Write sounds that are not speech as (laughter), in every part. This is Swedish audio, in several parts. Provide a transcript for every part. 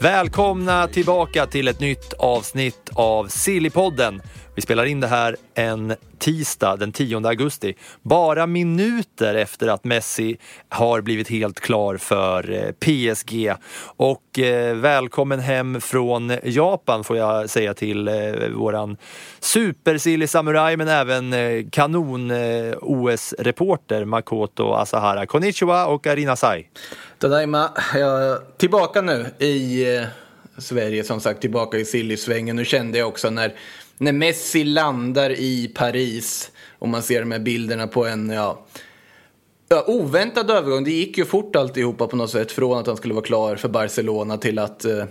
Välkomna tillbaka till ett nytt avsnitt av Sillypodden. Vi spelar in det här en tisdag den 10 augusti. Bara minuter efter att Messi har blivit helt klar för eh, PSG. Och eh, välkommen hem från Japan får jag säga till eh, våran supersillig samuraj men även eh, kanon-OS-reporter eh, Makoto Asahara. Konnichiwa och arinasai. Tadaima, jag är tillbaka nu i eh, Sverige som sagt, tillbaka i Silly-svängen. Nu kände jag också när, när Messi landar i Paris och man ser de här bilderna på en, ja, ja, oväntad övergång. Det gick ju fort alltihopa på något sätt från att han skulle vara klar för Barcelona till att eh,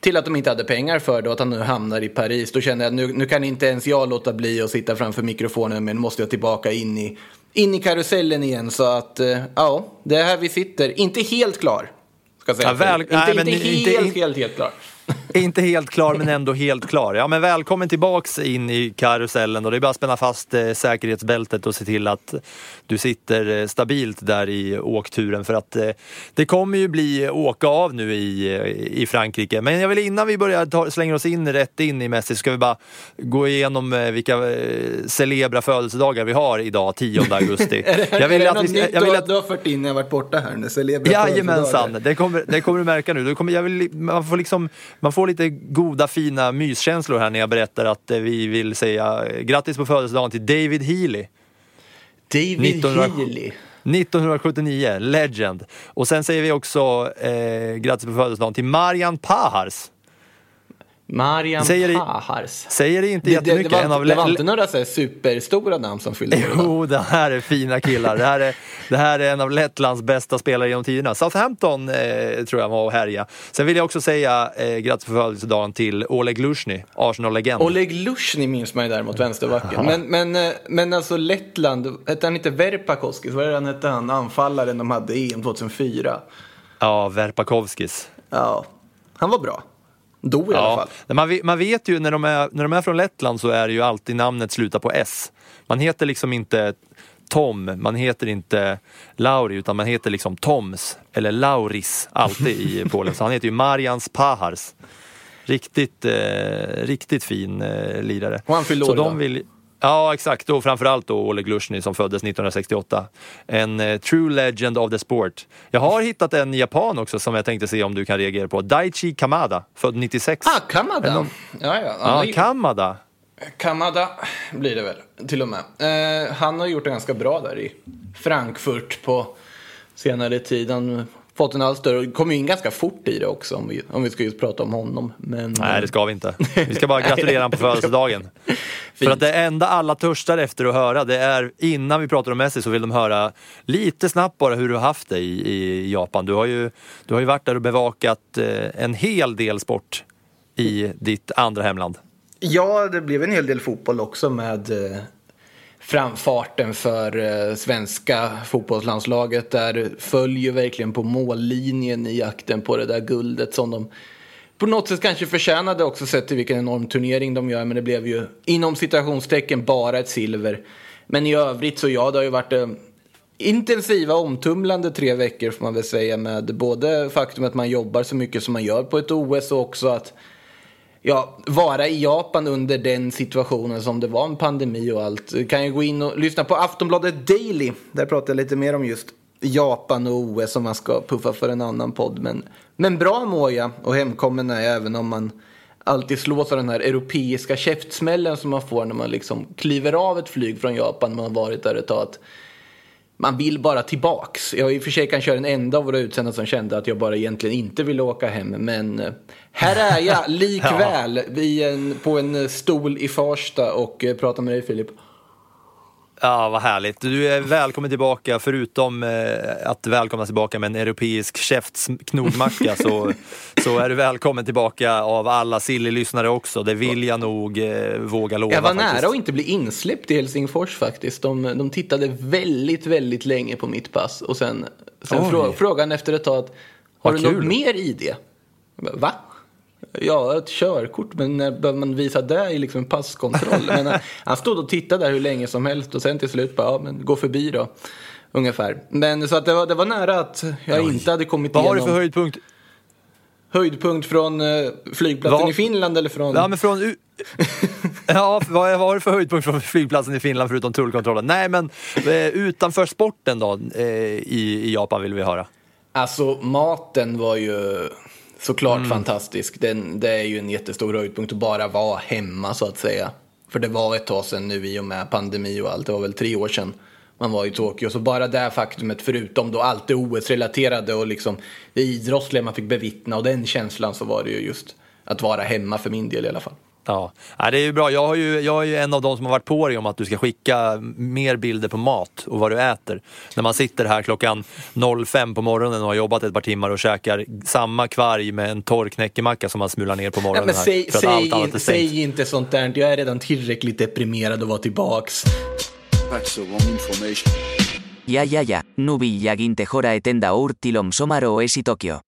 till att de inte hade pengar för det och att han nu hamnar i Paris. Då kände jag att nu, nu kan inte ens jag låta bli att sitta framför mikrofonen men måste jag tillbaka in i, in i karusellen igen. Så att eh, ja, det är här vi sitter. Inte helt klar. Ska säga. Ja, väl- inte, nej, inte, men helt, inte- helt, helt, helt klar. Inte helt klar men ändå helt klar. Ja men välkommen tillbaks in i karusellen och det är bara att spänna fast eh, säkerhetsbältet och se till att du sitter eh, stabilt där i åkturen för att eh, det kommer ju bli åka av nu i, eh, i Frankrike. Men jag vill innan vi börjar ta, slänga oss in rätt in i Messi ska vi bara gå igenom eh, vilka eh, celebra födelsedagar vi har idag 10 augusti. (laughs) jag vill är det att något vi nytt jag vill du, att- du har fört in när jag varit borta här? Celebra Jajamensan, det kommer, det kommer du märka nu. Det kommer, jag vill, man, får liksom, man får lite goda fina myskänslor här när jag berättar att eh, vi vill säga grattis på födelsedagen till David Healy. David 1900 Healy. 1979, legend. Och sen säger vi också eh, grattis på födelsedagen till Marian Pahars. Marian Säger det- Pahars. Säger det inte Det, det, det, jättemycket? var, en av inte- det var inte några så här superstora namn som fyllde? Jo, det här är fina killar. Det här är, det här är en av Lettlands bästa spelare genom tiderna. Southampton eh, tror jag var och härja. Sen vill jag också säga eh, grattis på födelsedagen till Oleg Lushny, Arsenal-legend. Oleg Lushny minns man ju däremot, vänsterbacken. Men, men, eh, men alltså Lettland, hette han inte Verpakoskis? Vad är det han hette, han anfallaren de hade i EM 2004? Ja, Verpakovskis. Ja, han var bra. Då i alla fall. man, man vet ju när de, är, när de är från Lettland så är det ju alltid namnet slutar på S. Man heter liksom inte Tom, man heter inte Lauri utan man heter liksom Toms eller Lauris alltid i (laughs) Polen. Så han heter ju Marians Pahars. Riktigt, eh, riktigt fin eh, lirare. Och han fyllde år de idag. vill, Ja, exakt. Och framförallt då Oleg Lushny som föddes 1968. En eh, true legend of the sport. Jag har hittat en japan också som jag tänkte se om du kan reagera på. Daichi Kamada, född 96. Ah, Kamada. Ja, ja. Ja, ja Kamada. Kamada blir det väl, till och med. Eh, han har gjort det ganska bra där i Frankfurt på senare tid. Han fått en allt större, kom ju in ganska fort i det också om vi, om vi ska just prata om honom. Men, Nej, det ska vi inte. Vi ska bara gratulera honom på födelsedagen. (laughs) För att det enda alla törstar efter att höra, det är innan vi pratar om Messi så vill de höra lite snabbt bara hur du har haft det i, i Japan. Du har, ju, du har ju varit där och bevakat eh, en hel del sport i ditt andra hemland. Ja, det blev en hel del fotboll också med eh, framfarten för eh, svenska fotbollslandslaget. Där följer verkligen på mållinjen i jakten på det där guldet som de på något sätt kanske förtjänade också sett till vilken enorm turnering de gör. Men det blev ju inom citationstecken bara ett silver. Men i övrigt så ja, det har ju varit eh, intensiva, omtumlande tre veckor får man väl säga med både faktum att man jobbar så mycket som man gör på ett OS och också att ja, vara i Japan under den situationen som det var en pandemi och allt. Du kan ju gå in och lyssna på Aftonbladet Daily. Där pratar jag lite mer om just Japan och OS om man ska puffa för en annan podd. Men, men bra mår jag och hemkommen är jag även om man alltid slås av den här europeiska käftsmällen som man får när man liksom kliver av ett flyg från Japan. Man har varit där ett tag. Att man vill bara tillbaks. Jag i och för sig kanske den enda av våra utsända som kände att jag bara egentligen inte ville åka hem. Men eh, här är jag (laughs) likväl i en, på en stol i Farsta och eh, pratar med dig Filip. Ja, vad härligt. Du är välkommen tillbaka, förutom eh, att välkomna tillbaka med en europeisk käftknogmacka så, så är du välkommen tillbaka av alla Silly-lyssnare också. Det vill jag nog eh, våga lova. Jag var faktiskt. nära att inte bli insläppt i Helsingfors faktiskt. De, de tittade väldigt, väldigt länge på mitt pass och sen, sen frå, frågan efter ett tag att, har Vad du något kul. mer i det? Va? Ja, ett körkort, men när behöver man visa det i liksom passkontroll? men, han- stod och tittade där hur länge som helst och sen till slut bara, ja men gå förbi då. Ungefär. Men så att det var, det var nära att jag inte hade kommit Vad har du igenom. för höjdpunkt? Höjdpunkt från eh, flygplatsen Vad- i Finland eller från... Ja, men från... U- (laughs) ja, vad vad har du för höjdpunkt från flygplatsen i Finland förutom tullkontrollen? Nej, men eh, utanför sporten då eh, i, i Japan vill vi höra. Alltså maten var ju såklart fantastisk. Den, det är ju en jättestor höjdpunkt att bara vara hemma så att säga. För det var ett tag sedan nu i och med pandemi och allt. Det var väl tre år sedan man var i Tokyo. Så bara det faktumet, förutom då allt det OS-relaterade och liksom det idrottsliga man fick bevittna och den känslan så var det ju just att vara hemma för min del i alla fall. Ja, ja, det är ju bra. Jag, har ju, jag är ju en av de som har varit på dig om att du ska skicka mer bilder på mat och vad du äter. När man sitter här klockan 05 på morgonen och har jobbat ett par timmar och käkar samma kvarg med en torr knäckemacka som man smular ner på Ja, morgonen här, säg, för att säg, in, säg inte sånt där. Jag är redan tillräckligt deprimerad att vara tillbaks. That's the wrong information. Ja ja ja, nu vill jag inte höra ett enda ord till om sommar och OS i Tokyo.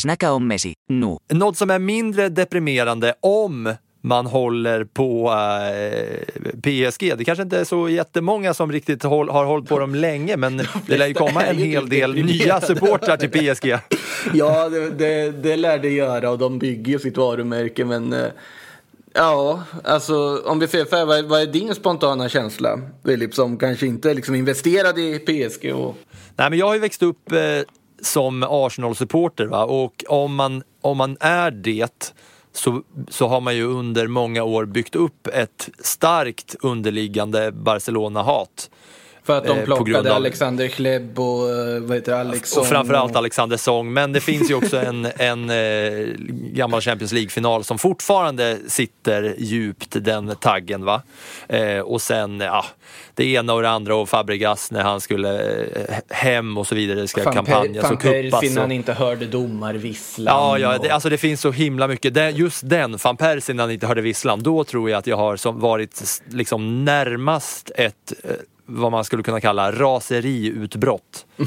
Snacka om Messi, nu. Något som är mindre deprimerande om man håller på eh, PSG. Det kanske inte är så jättemånga som riktigt håll, har hållit på dem länge, men (laughs) det lär ju komma en hel del deprimerade. nya (laughs) supportrar till PSG. Ja, det, det, det lär det göra och de bygger ju sitt varumärke. Men eh, ja, alltså om vi ser för vad, vad är din spontana känsla, Filip, som kanske inte är liksom investerad i PSG? Och... Nej, men jag har ju växt upp eh, som Arsenal-supporter va? och om man, om man är det så, så har man ju under många år byggt upp ett starkt underliggande Barcelona-hat. För att de Eh, plockade av- Alexander Klebb och eh, vad heter det, Alexson. Och framförallt. Alexander Song. Men det finns ju också en, en eh, gammal Champions League-final som fortfarande sitter djupt, den taggen. va. Eh, och sen, ja, det ena och det andra och Fabregas när han skulle hem och så vidare, ska Van, kampanjas Van och kuppas. Och- han inte hörde domarvisslan. Ja, ja det, alltså det finns så himla mycket. Det, just den, van Persie när han inte hörde visslan, då tror jag att jag har som varit liksom närmast ett, vad man skulle kunna kalla raseriutbrott. (laughs)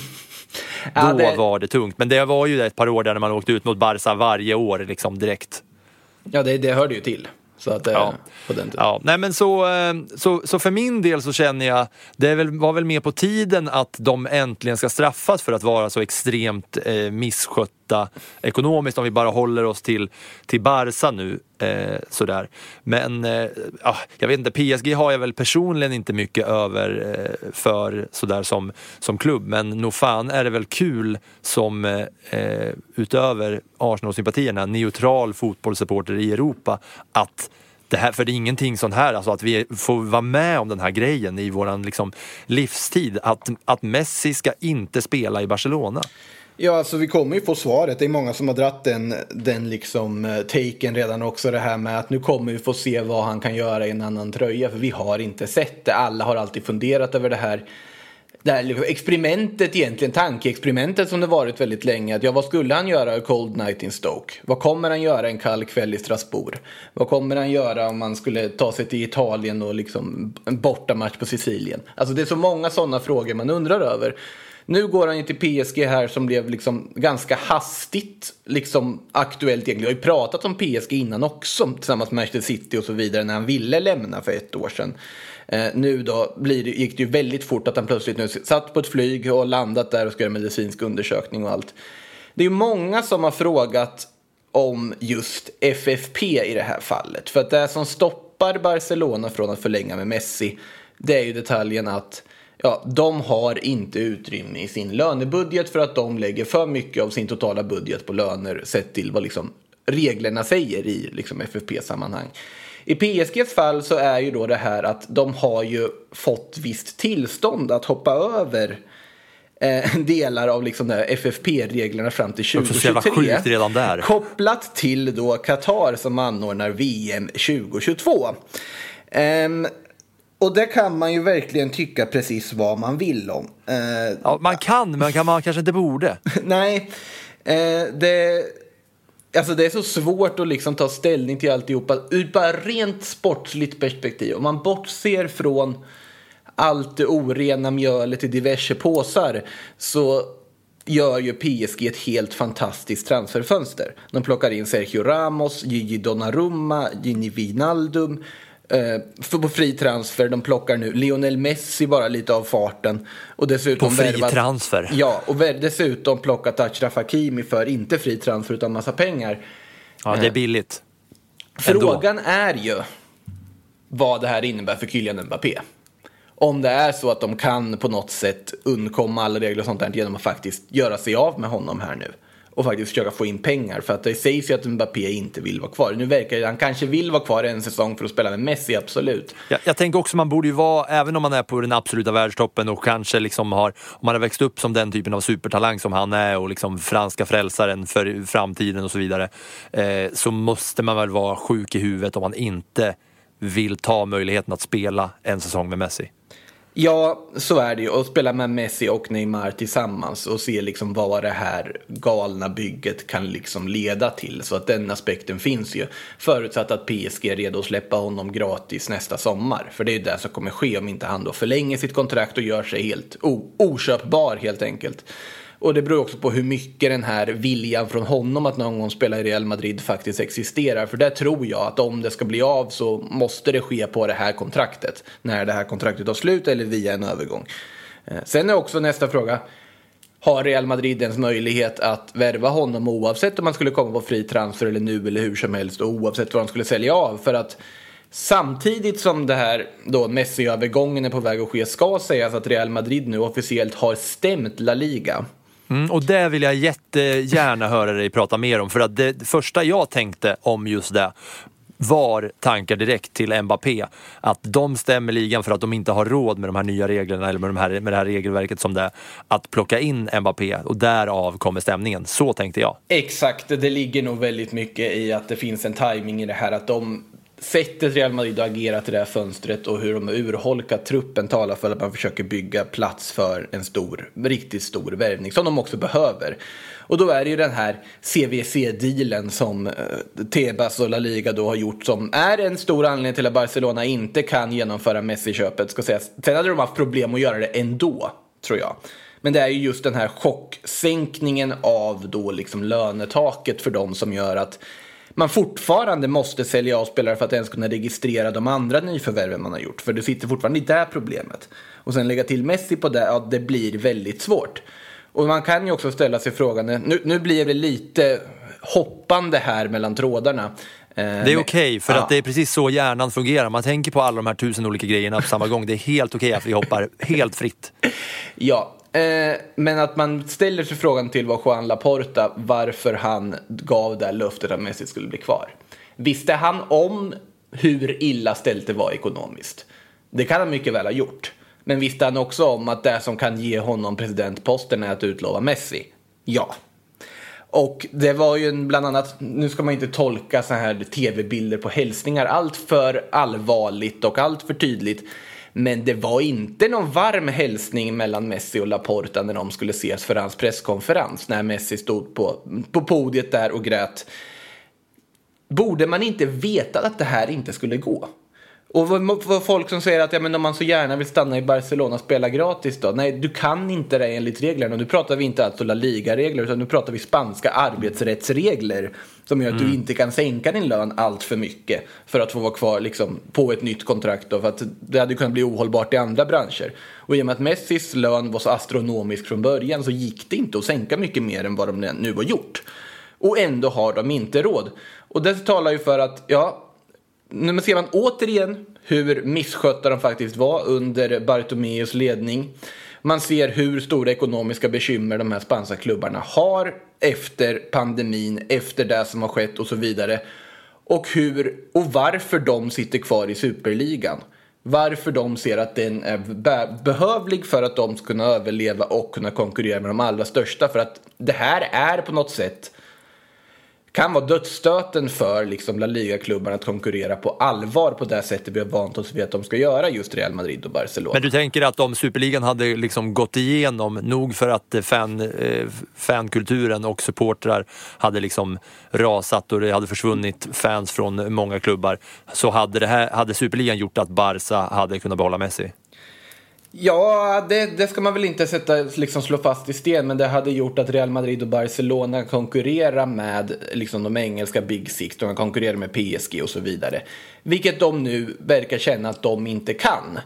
Ja, Då det- var det tungt. Men det var ju ett par år där när man åkte ut mot Barca varje år liksom direkt. ja det, det hörde ju till. Så att, eh, Ja. på den tiden. Ja, nej men så, eh, så, så för min del så känner jag, det väl, var väl mer på tiden att de äntligen ska straffas för att vara så extremt eh, misskötta ekonomiskt om vi bara håller oss till, till Barca nu. Eh, sådär. Men eh, ah, jag vet inte, PSG har jag väl personligen inte mycket över eh, för sådär som, som klubb. Men nog fan är det väl kul som eh, eh, utöver Arsenal-sympatierna neutral fotbollssupporter i Europa att det här, för det är ingenting sånt här, alltså att vi får vara med om den här grejen i våran liksom, livstid. Att, att Messi ska inte spela i Barcelona. Ja, alltså vi kommer ju få svaret. Det är många som har dratt den, den liksom eh, taken redan också. Det här med att nu kommer vi få se vad han kan göra i en annan tröja. För vi har inte sett det. Alla har alltid funderat över det här. Det här liksom experimentet egentligen, tankeexperimentet som det varit väldigt länge. Att ja, vad skulle han göra i cold night in Stoke? Vad kommer han göra en kall kväll i Strasbourg? Vad kommer han göra om man skulle ta sig till Italien och liksom en bortamatch på Sicilien? Alltså det är så många sådana frågor man undrar över. Nu går han ju till PSG här som blev liksom ganska hastigt liksom aktuellt egentligen. Jag har ju pratat om PSG innan också tillsammans med Manchester City och så vidare när han ville lämna för ett år sedan. Eh, nu då blir det, gick det ju väldigt fort att han plötsligt nu satt på ett flyg och landat där och ska göra medicinsk undersökning och allt. Det är ju många som har frågat om just FFP i det här fallet. För att det som stoppar Barcelona från att förlänga med Messi det är ju detaljen att ja, de har inte utrymme i sin lönebudget för att de lägger för mycket av sin totala budget på löner sett till vad liksom reglerna säger i liksom FFP-sammanhang. I PSGs fall så är ju då det här att de har ju fått visst tillstånd att hoppa över eh, delar av liksom FFP-reglerna fram till Också så jävla 2023. sjukt redan där. Kopplat till då Qatar som anordnar VM 2022. Ehm, och det kan man ju verkligen tycka precis vad man vill om. Eh, Ja, man kan, men kan man kanske inte borde. (laughs) Nej, eh, det, alltså det är så svårt att liksom ta ställning till alltihopa ur bara rent sportsligt perspektiv. Om man bortser från allt det orena mjölet i diverse påsar så gör ju PSG ett helt fantastiskt transferfönster. De plockar in Sergio Ramos, Gigi Donnarumma, Gini Wijnaldum för på fri transfer. De plockar nu Lionel Messi bara lite av farten. Och dessutom På fri värvat- transfer. Ja, och dessutom plockat Achraf Hakimi för inte fri transfer utan massa pengar. Ja, det är billigt. Ändå. Frågan är ju vad det här innebär för Kylian Mbappé. Om det är så att de kan på något sätt undkomma alla regler och sånt där genom att faktiskt göra sig av med honom här nu. Och faktiskt försöka få in pengar. För att det sägs ju att Mbappé inte vill vara kvar. Nu verkar det, han kanske vill vara kvar en säsong för att spela med Messi, absolut. Jag, jag tänker också man borde ju vara, även om man är på den absoluta världstoppen och kanske liksom har, om man har växt upp som den typen av supertalang som han är och liksom franska frälsaren för framtiden och så vidare, eh, så måste man väl vara sjuk i huvudet om man inte vill ta möjligheten att spela en säsong med Messi. Ja, så är det ju. Och spela med Messi och Neymar tillsammans och se liksom vad det här galna bygget kan liksom leda till. Så att den aspekten finns ju. Förutsatt att PSG är redo att släppa honom gratis nästa sommar. För det är ju det som kommer ske om inte han då förlänger sitt kontrakt och gör sig helt o- oköpbar helt enkelt. Och det beror också på hur mycket den här viljan från honom att någon gång spela i Real Madrid faktiskt existerar. För där tror jag att om det ska bli av så måste det ske på det här kontraktet. När det här kontraktet tar slut eller via en övergång. Eh, sen är också nästa fråga. Har Real Madrid ens möjlighet att värva honom oavsett om han skulle komma på fri transfer eller nu eller hur som helst och oavsett vad de skulle sälja av? För att samtidigt som det här då Messi-övergången är på väg att ske ska sägas att Real Madrid nu officiellt har stämt La Liga. Mm, och det vill jag jättegärna höra dig prata mer om. För att det, första jag tänkte om just det var tankar direkt till Mbappé. Att de stämmer ligan för att de inte har råd med de här nya reglerna eller med, de här, med det här regelverket som det är. Att plocka in Mbappé och därav kommer stämningen. Så tänkte jag. Exakt, det ligger nog väldigt mycket i att det finns en timing i det här att de sättet Real Madrid har agerat i det här fönstret och hur de har urholkat truppen talar för att man försöker bygga plats för en stor, riktigt stor värvning som de också behöver. Och då är det ju den här CVC-dealen som eh, Tebas och La Liga då har gjort som är en stor anledning till att Barcelona inte kan genomföra Messi-köpet. Ska sägas. Sen hade de haft problem att göra det ändå, tror jag. Men det är ju just den här chocksänkningen av då liksom lönetaket för dem som gör att man fortfarande måste sälja av spelare för att ens kunna registrera de andra nyförvärven man har gjort. För du sitter fortfarande i det problemet. Och sen lägga till Messi på det, ja det blir väldigt svårt. Och man kan ju också ställa sig frågan, nu, nu blir det lite hoppande här mellan trådarna. Det är okej, för att det är precis så hjärnan fungerar. Man tänker på alla de här tusen olika grejerna på samma gång. Det är helt okej att vi hoppar helt fritt. Ja, eh, men att man ställer sig frågan till vad Juan Laporta, varför han gav det här löftet att Messi skulle bli kvar. Visste han om hur illa ställt det var ekonomiskt? Det kan han mycket väl ha gjort. Men visste han också om att det som kan ge honom presidentposten är att utlova Messi? Ja. Och det var ju en, bland annat, nu ska man inte tolka så här tv-bilder på hälsningar allt för allvarligt och allt för tydligt. Men det var inte någon varm hälsning mellan Messi och Laporta när de skulle ses för hans presskonferens. När Messi stod på, på podiet där och grät. Borde man inte veta att det här inte skulle gå? Och vad, vad folk som säger att ja, men om man så gärna vill stanna i Barcelona och spela gratis då? Nej, du kan inte det enligt reglerna. Nu pratar vi inte alltså La Liga-regler utan nu pratar vi spanska arbetsrättsregler som gör att du inte kan sänka din lön allt för mycket för att få vara kvar liksom, på ett nytt kontrakt. Då, för att det hade kunnat bli ohållbart i andra branscher. Och i och med att Messis lön var så astronomisk från början så gick det inte att sänka mycket mer än vad de nu har gjort. Och ändå har de inte råd. Och det talar ju för att, ja, nu ser man återigen hur misskötta de faktiskt var under Bartomeus ledning. Man ser hur stora ekonomiska bekymmer de här spanska klubbarna har efter pandemin, efter det som har skett och så vidare. Och hur och varför de sitter kvar i superligan. Varför de ser att den är behövlig för att de ska kunna överleva och kunna konkurrera med de allra största. För att det här är på något sätt kan vara dödsstöten för liksom La Liga-klubbarna att konkurrera på allvar på det sättet vi har vant oss vid att de ska göra just Real Madrid och Barcelona. Men du tänker att om Superligan hade liksom gått igenom, nog för att fan, eh, fankulturen och supportrar hade liksom rasat och det hade försvunnit fans från många klubbar, så hade, det här, hade Superligan gjort att Barca hade kunnat behålla Messi? Ja, det, det, ska man väl inte sätta, liksom slå fast i sten, men det hade gjort att Real Madrid och Barcelona konkurrerar med liksom, de engelska Big Six, de konkurrerar med PSG och så vidare. Vilket de nu verkar känna att de inte kan.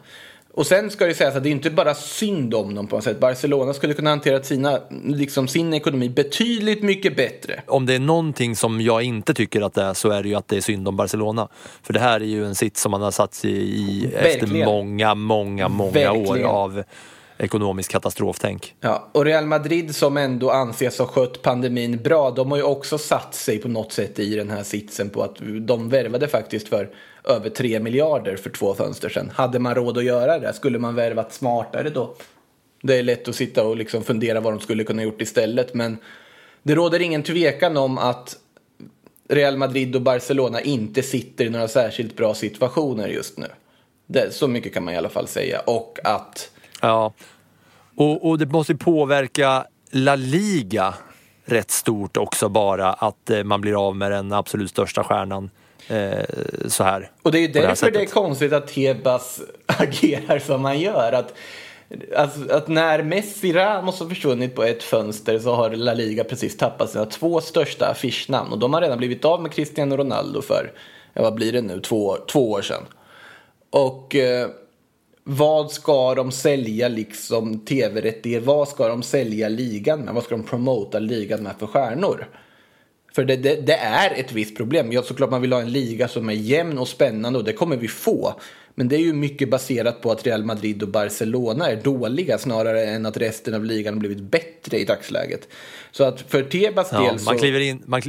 Och sen ska det sägas att det är inte bara synd om dem på något sätt. Barcelona skulle kunna hantera sina, liksom sin ekonomi betydligt mycket bättre. Om det är någonting som jag inte tycker att det är så är det ju att det är synd om Barcelona. För det här är ju en sitt som man har satt sig i efter många, många, många Verkligen. år av ekonomisk katastroftänk. Ja, och Real Madrid som ändå anses ha skött pandemin bra, de har ju också satt sig på något sätt i den här sitsen på att de värvade faktiskt för över 3 miljarder för två fönster sedan. Hade man råd att göra det? Skulle man värvat smartare då? Det är lätt att sitta och liksom fundera vad de skulle kunna gjort istället, men det råder ingen tvekan om att Real Madrid och Barcelona inte sitter i några särskilt bra situationer just nu. Det, så mycket kan man i alla fall säga. Och att... Ja, och, och det måste påverka La Liga rätt stort också bara att eh, man blir av med den absolut största stjärnan eh, så här. Och det är ju därför det, det är konstigt att Tebas (laughs) agerar som han gör. Att, alltså, att när Messi Ramos har försvunnit på ett fönster så har La Liga precis tappat sina två största affischnamn. Och de har redan blivit av med Cristiano Ronaldo för, vad blir det nu, två, två år sedan. Och eh, vad ska de sälja liksom tv-rättigheter? Vad ska de sälja ligan med? Vad ska de promota ligan med för stjärnor? För det, det, det, är ett visst problem. Ja, såklart man vill ha en liga som är jämn och spännande och det kommer vi få. Men det är ju mycket baserat på att Real Madrid och Barcelona är dåliga snarare än att resten av ligan har blivit bättre i dagsläget. Så att för Tebas ja, del så... Man kliver in, man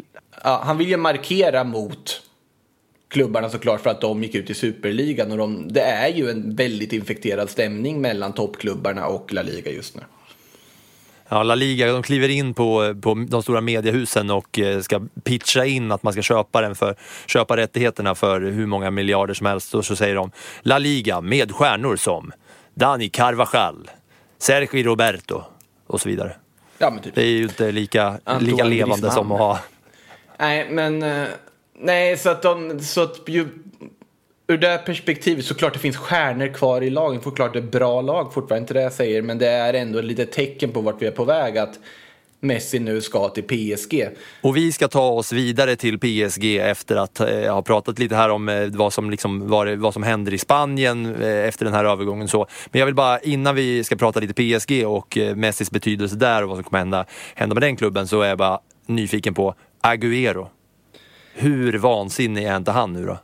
ja, han vill ju markera mot klubbarna såklart för att de gick ut i superligan. Och de, det är ju en väldigt infekterad stämning mellan toppklubbarna och La Liga just nu. Ja, La Liga, de kliver in på, på de stora mediehusen och eh, ska pitcha in att man ska köpa, den för, köpa rättigheterna för hur många miljarder som helst. Och så säger de La Liga med stjärnor som Dani Carvajal, Sergi Roberto och så vidare. Ja, typ. Det är ju inte lika, lika levande Griezmann. som att ha... Nej, men... Nej, så att de... Så att ju, ur det perspektivet såklart det finns stjärnor kvar i lagen. Såklart det är bra lag fortfarande, inte det jag säger. Men det är ändå ett litet tecken på vart vi är på väg. att Messi nu ska till PSG. Och vi ska ta oss vidare till PSG efter att eh, ha pratat lite här om eh, vad, som liksom, vad, vad som händer i Spanien eh, efter den här övergången. Så. Men jag vill bara, innan vi ska prata lite PSG och eh, Messis betydelse där och vad som kommer hända, hända med den klubben så är jag bara nyfiken på Agüero. Hur vansinnig är inte han nu då?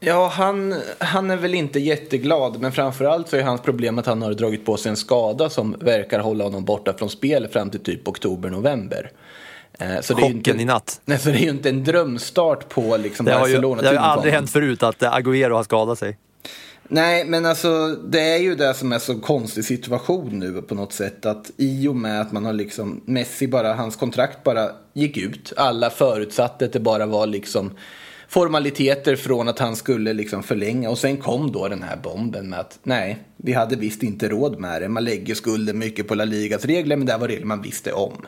Ja, han, han är väl inte jätteglad, men framförallt så är hans problem att han har dragit på sig en skada som verkar hålla honom borta från spel fram till typ oktober-november. Eh, så det Chocken inte, i natt. Nej, så det är ju inte en drömstart på liksom det Barcelona. Har ju, det har aldrig hänt förut att Agüero har skadat sig. Nej, men alltså det är ju det som är så konstig situation nu på något sätt. Att i och med att man har liksom, Messi bara, hans kontrakt bara gick ut. Alla förutsatte att det bara var liksom formaliteter från att han skulle liksom förlänga. Och sen kom då den här bomben med att nej, vi hade visst inte råd med det. Man lägger skulden mycket på La Ligas regler, men det var regler man visste om.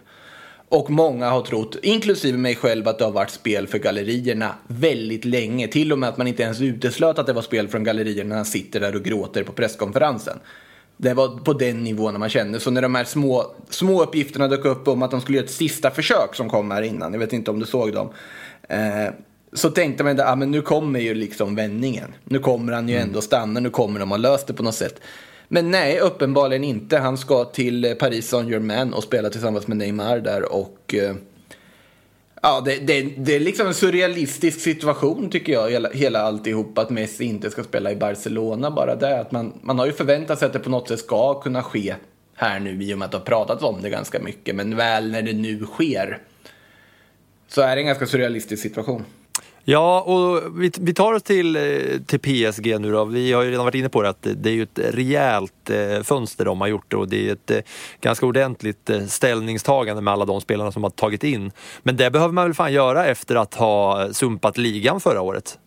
Och många har trott, inklusive mig själv, att det har varit spel för gallerierna väldigt länge. Till och med att man inte ens uteslöt att det var spel från gallerierna när han sitter där och gråter på presskonferensen. Det var på den nivån man kände. Så när de här små, små uppgifterna dök upp om att de skulle göra ett sista försök som kom här innan, jag vet inte om du såg dem. Eh, så tänkte man att ah, nu kommer ju liksom vändningen. Nu kommer han ju mm. ändå stanna, nu kommer de ha löst det på något sätt. Men nej, uppenbarligen inte. Han ska till eh, Paris Saint-Germain och spela tillsammans med Neymar där. Och eh, ja, det, det, det, är liksom en surrealistisk situation tycker jag, hela, hela alltihop. Att Messi inte ska spela i Barcelona, bara det. Att man, man har ju förväntat sig att det på något sätt ska kunna ske här nu i och med att det har pratats om det ganska mycket. Men väl när det nu sker så är det en ganska surrealistisk situation. Ja, och vi, vi tar oss till, eh, till PSG nu då. Vi har ju redan varit inne på det att det är ju ett rejält eh, fönster de har gjort och det är ett eh, ganska ordentligt eh, ställningstagande med alla de spelarna som har tagit in. Men det behöver man väl fan göra efter att ha sumpat ligan förra året?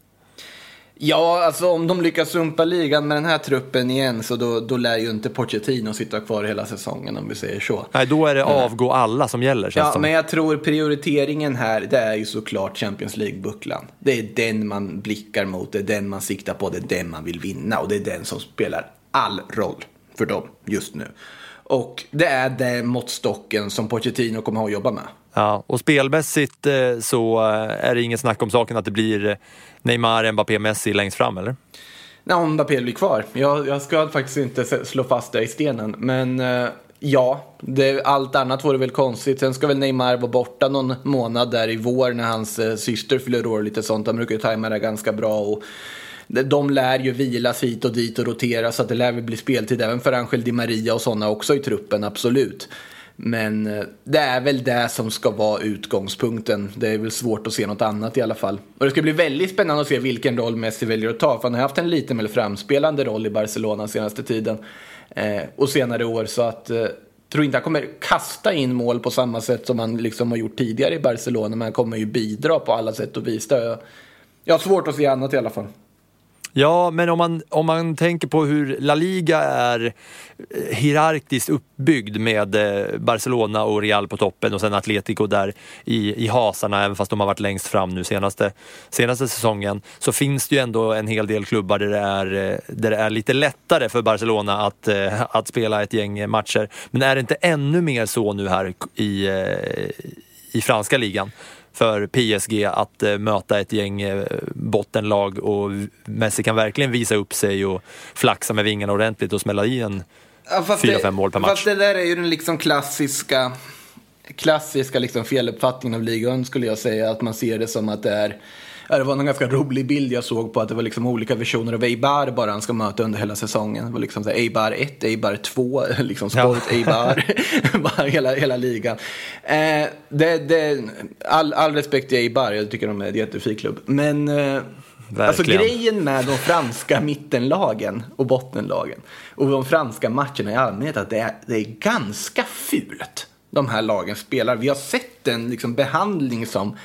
Ja, alltså om de lyckas sumpa ligan med den här truppen igen så då, då lär ju inte Pochettino sitta kvar hela säsongen om vi säger så. Nej, då är det avgå alla som gäller. Ja, som. men jag tror prioriteringen här, det är ju såklart Champions League-bucklan. Det är den man blickar mot, det är den man siktar på, det är den man vill vinna och det är den som spelar all roll för dem just nu. Och det är den måttstocken som Pochettino kommer att jobba med. Ja, och spelmässigt eh, så eh, är det ingen snack om saken att det blir eh, Neymar, Mbappé, Messi längst fram, eller? Nej, om Mbappé blir kvar. Jag, jag ska faktiskt inte slå fast det i stenen, men eh, ja, det, allt annat vore väl konstigt. Sen ska väl Neymar vara borta någon månad där i vår när hans eh, syster fyller år och lite sånt. Han brukar ju tajma det ganska bra. Och de lär ju vilas hit och dit och rotera så att det lär väl bli speltid även för Angel Di Maria och sådana också i truppen, absolut. Men eh, det är väl det som ska vara utgångspunkten. Det är väl svårt att se något annat i alla fall. Och det ska bli väldigt spännande att se vilken roll Messi väljer att ta. För han har haft en lite mer framspelande roll i Barcelona senaste tiden. Eh, och senare år. Så att eh, tror inte han kommer kasta in mål på samma sätt som han liksom har gjort tidigare i Barcelona. Men han kommer ju bidra på alla sätt och vis. Jag har svårt att se annat i alla fall. Ja, men om man, om man tänker på hur La Liga är eh, hierarkiskt uppbyggd med eh, Barcelona och Real på toppen och sen Atletico där i, i hasarna, även fast de har varit längst fram nu senaste, senaste säsongen, så finns det ju ändå en hel del klubbar där det är, eh, där det är lite lättare för Barcelona att, att spela ett gäng matcher. Men är det inte ännu mer så nu här i, i franska ligan? För PSG att eh, möta ett gäng eh, bottenlag och Messi kan verkligen visa upp sig och flaxa med vingarna ordentligt och smälla i en ja, fyra, fem mål per match. Fast det där är ju den liksom klassiska, klassiska liksom feluppfattningen av ligan skulle jag säga. Att man ser det som att det är det var en ganska rolig bild jag såg på att det var liksom olika versioner av Eibar bara han ska möta under hela säsongen. Det var liksom så här, Eibar 1, Eibar 2, (laughs) liksom Sport ja. Eibar, (laughs) hela, hela ligan. Eh, det, det, all, all respekt till Eibar, jag tycker de är en jättefin klubb. Men eh, Alltså grejen med de franska mittenlagen och bottenlagen och de franska matcherna i allmänhet att det är, det är ganska fult de här lagen spelar. Vi har sett en liksom, behandling som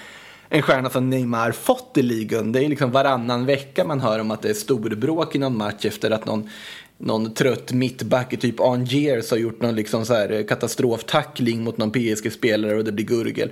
en stjärna som Neymar fått i ligan. Det är liksom varannan vecka man hör om att det är storbråk i någon match efter att någon, någon trött mittback i typ Angers har gjort någon liksom så här katastroftackling mot någon PSG-spelare och det blir gurgel.